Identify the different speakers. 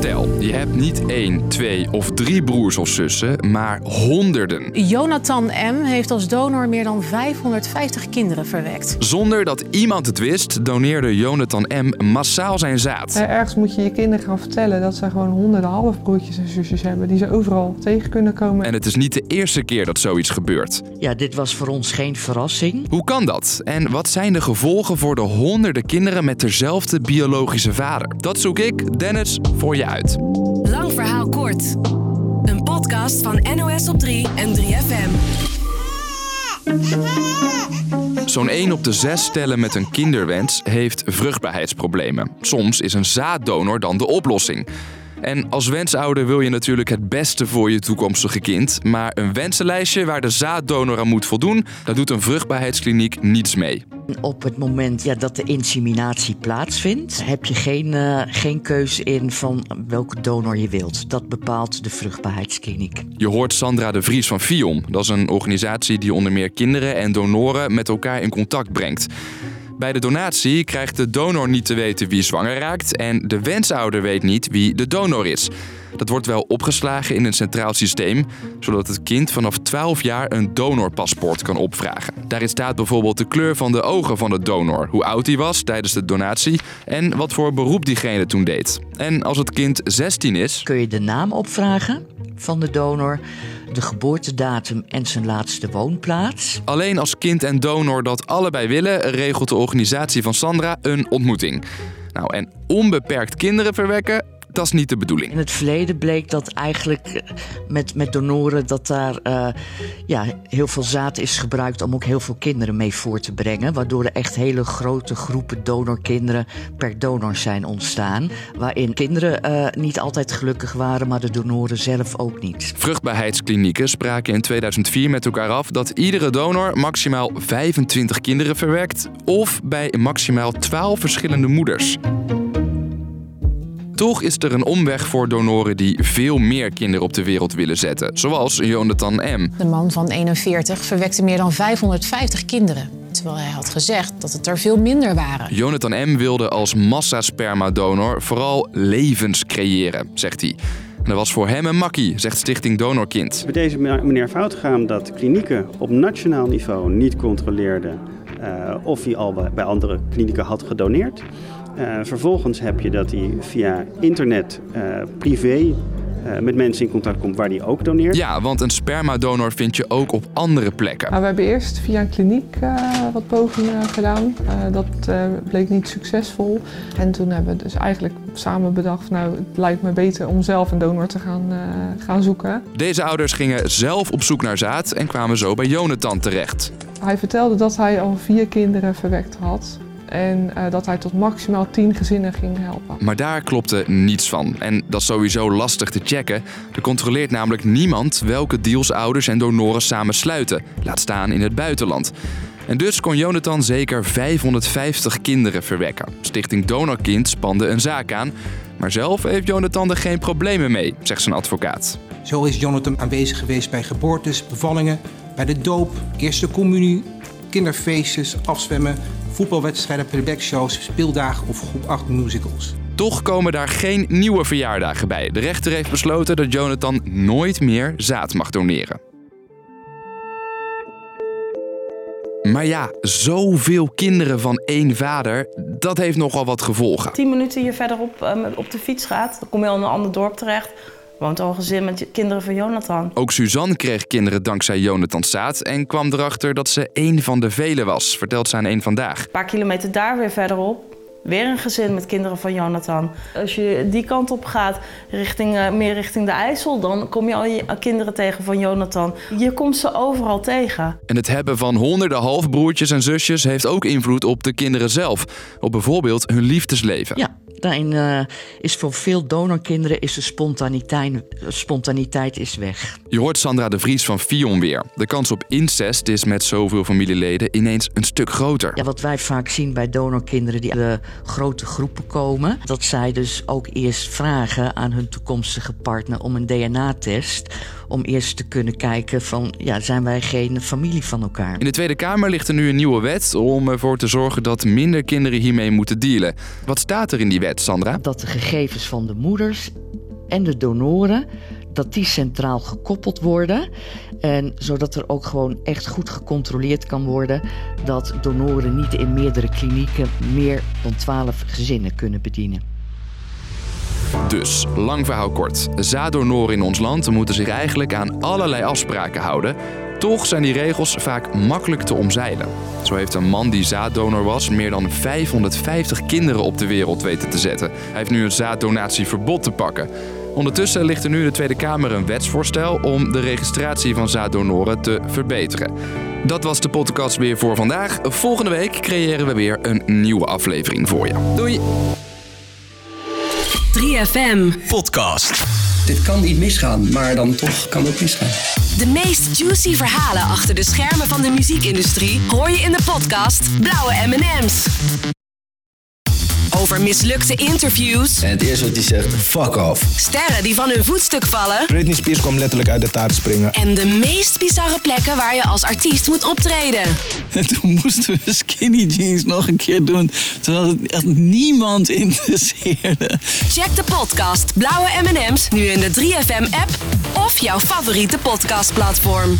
Speaker 1: Stel, je hebt niet één, twee of drie broers of zussen, maar honderden.
Speaker 2: Jonathan M. heeft als donor meer dan 550 kinderen verwekt.
Speaker 1: Zonder dat iemand het wist, doneerde Jonathan M. massaal zijn zaad.
Speaker 3: Ergens moet je je kinderen gaan vertellen dat ze gewoon honderden halfbroertjes en zusjes hebben die ze overal tegen kunnen komen.
Speaker 1: En het is niet de eerste keer dat zoiets gebeurt.
Speaker 4: Ja, dit was voor ons geen verrassing.
Speaker 1: Hoe kan dat? En wat zijn de gevolgen voor de honderden kinderen met dezelfde biologische vader? Dat zoek ik, Dennis, voor je uit.
Speaker 5: Lang verhaal kort. Een podcast van NOS op 3 en 3FM.
Speaker 1: Zo'n 1 op de 6 stellen met een kinderwens heeft vruchtbaarheidsproblemen. Soms is een zaaddonor dan de oplossing. En als wensouder wil je natuurlijk het beste voor je toekomstige kind. Maar een wensenlijstje waar de zaaddonor aan moet voldoen, daar doet een vruchtbaarheidskliniek niets mee.
Speaker 4: Op het moment ja, dat de inseminatie plaatsvindt, heb je geen, eh, geen keus in van welke donor je wilt. Dat bepaalt de vruchtbaarheidskliniek.
Speaker 1: Je hoort Sandra de Vries van FIOM. Dat is een organisatie die onder meer kinderen en donoren met elkaar in contact brengt. Bij de donatie krijgt de donor niet te weten wie zwanger raakt en de wensouder weet niet wie de donor is. Dat wordt wel opgeslagen in een centraal systeem, zodat het kind vanaf 12 jaar een donorpaspoort kan opvragen. Daarin staat bijvoorbeeld de kleur van de ogen van de donor, hoe oud hij was tijdens de donatie en wat voor beroep diegene toen deed. En als het kind 16 is,
Speaker 4: Kun je de naam opvragen van de donor, de geboortedatum en zijn laatste woonplaats.
Speaker 1: Alleen als kind en donor dat allebei willen, regelt de organisatie van Sandra een ontmoeting. Nou, en onbeperkt kinderen verwekken, dat is niet de bedoeling.
Speaker 4: In het verleden bleek dat eigenlijk eh, met, met donoren dat daar eh, ja, heel veel zaad is gebruikt om ook heel veel kinderen mee voor te brengen. Waardoor er echt hele grote groepen donorkinderen per donor zijn ontstaan. Waarin kinderen eh, niet altijd gelukkig waren, maar de donoren zelf ook niet.
Speaker 1: Vruchtbaarheidsklinieken spraken in 2004 met elkaar af dat iedere donor maximaal 25 kinderen verwekt of bij maximaal 12 verschillende moeders. Toch is er een omweg voor donoren die veel meer kinderen op de wereld willen zetten, zoals Jonathan M.
Speaker 2: De man van 41 verwekte meer dan 550 kinderen. Terwijl hij had gezegd dat het er veel minder waren.
Speaker 1: Jonathan M. wilde als massaspermadonor vooral levens creëren, zegt hij. En dat was voor hem een makkie, zegt Stichting Donorkind.
Speaker 6: Bij deze meneer fout gegaan dat klinieken op nationaal niveau niet controleerden eh, of hij al bij andere klinieken had gedoneerd. Eh, vervolgens heb je dat hij via internet eh, privé eh, met mensen in contact komt waar hij ook doneert.
Speaker 1: Ja, want een spermadonor vind je ook op andere plekken.
Speaker 3: Maar we hebben eerst via een kliniek eh, wat pogingen gedaan. Eh, dat eh, bleek niet succesvol. En toen hebben we dus eigenlijk samen bedacht, nou het lijkt me beter om zelf een donor te gaan, eh, gaan zoeken.
Speaker 1: Deze ouders gingen zelf op zoek naar zaad en kwamen zo bij Jonathan terecht.
Speaker 3: Hij vertelde dat hij al vier kinderen verwekt had. En eh, dat hij tot maximaal tien gezinnen ging helpen.
Speaker 1: Maar daar klopte niets van. En dat is sowieso lastig te checken. Er controleert namelijk niemand welke deals ouders en donoren samen sluiten. Laat staan in het buitenland. En dus kon Jonathan zeker 550 kinderen verwekken. Stichting Donorkind spande een zaak aan. Maar zelf heeft Jonathan er geen problemen mee, zegt zijn advocaat.
Speaker 7: Zo is Jonathan aanwezig geweest bij geboortes, bevallingen, bij de doop, eerste communie, kinderfeestjes, afzwemmen, voetbalwedstrijden, playbackshows, speeldagen of groep 8 musicals.
Speaker 1: Toch komen daar geen nieuwe verjaardagen bij. De rechter heeft besloten dat Jonathan nooit meer zaad mag doneren. Maar ja, zoveel kinderen van één vader, dat heeft nogal wat gevolgen.
Speaker 8: 10 minuten hier verderop eh, op de fiets gaat, dan kom je al in een ander dorp terecht. Woont al een gezin met kinderen van Jonathan.
Speaker 1: Ook Suzanne kreeg kinderen dankzij Jonathan zaad en kwam erachter dat ze één van de velen was, vertelt ze aan één vandaag.
Speaker 8: Een paar kilometer daar weer verderop, weer een gezin met kinderen van Jonathan. Als je die kant op gaat, richting, eh, meer richting de IJssel, dan kom je al je kinderen tegen van Jonathan. Je komt ze overal tegen.
Speaker 1: En het hebben van honderden halfbroertjes en zusjes heeft ook invloed op de kinderen zelf. Op bijvoorbeeld hun liefdesleven.
Speaker 4: Ja, daarin eh, is voor veel donorkinderen is de spontaniteit, spontaniteit is weg.
Speaker 1: Je hoort Sandra de Vries van Fion weer. De kans op incest is met zoveel familieleden ineens een stuk groter.
Speaker 4: Ja, wat wij vaak zien bij donorkinderen die uit grote groepen komen, dat zij dus ook eerst vragen aan hun toekomstige partner om een DNA-test om eerst te kunnen kijken van ja, zijn wij geen familie van elkaar.
Speaker 1: In de Tweede Kamer ligt er nu een nieuwe wet om ervoor te zorgen dat minder kinderen hiermee moeten dealen. Wat staat er in die wet, Sandra?
Speaker 4: Dat de gegevens van de moeders en de donoren dat die centraal gekoppeld worden. En zodat er ook gewoon echt goed gecontroleerd kan worden dat donoren niet in meerdere klinieken meer dan 12 gezinnen kunnen bedienen.
Speaker 1: Dus, lang verhaal kort. Zaaddonoren in ons land moeten zich eigenlijk aan allerlei afspraken houden. Toch zijn die regels vaak makkelijk te omzeilen. Zo heeft een man die zaaddonor was meer dan 550 kinderen op de wereld weten te zetten. Hij heeft nu een zaaddonatieverbod te pakken. Ondertussen ligt er nu in de Tweede Kamer een wetsvoorstel om de registratie van zaaddonoren te verbeteren. Dat was de podcast weer voor vandaag. Volgende week creëren we weer een nieuwe aflevering voor je. Doei!
Speaker 5: 3FM.
Speaker 9: Podcast. Dit kan niet misgaan, maar dan toch kan het misgaan.
Speaker 5: De meest juicy verhalen achter de schermen van de muziekindustrie hoor je in de podcast Blauwe M&M's. Over mislukte interviews.
Speaker 9: En het eerste wat hij zegt, fuck off.
Speaker 5: Sterren die van hun voetstuk vallen.
Speaker 10: Britney Spears kwam letterlijk uit de taart springen.
Speaker 5: En de meest bizarre plekken waar je als artiest moet optreden.
Speaker 11: En toen moesten we skinny jeans nog een keer doen. Terwijl het echt niemand interesseerde.
Speaker 5: Check de podcast Blauwe M&M's nu in de 3FM app of jouw favoriete podcastplatform.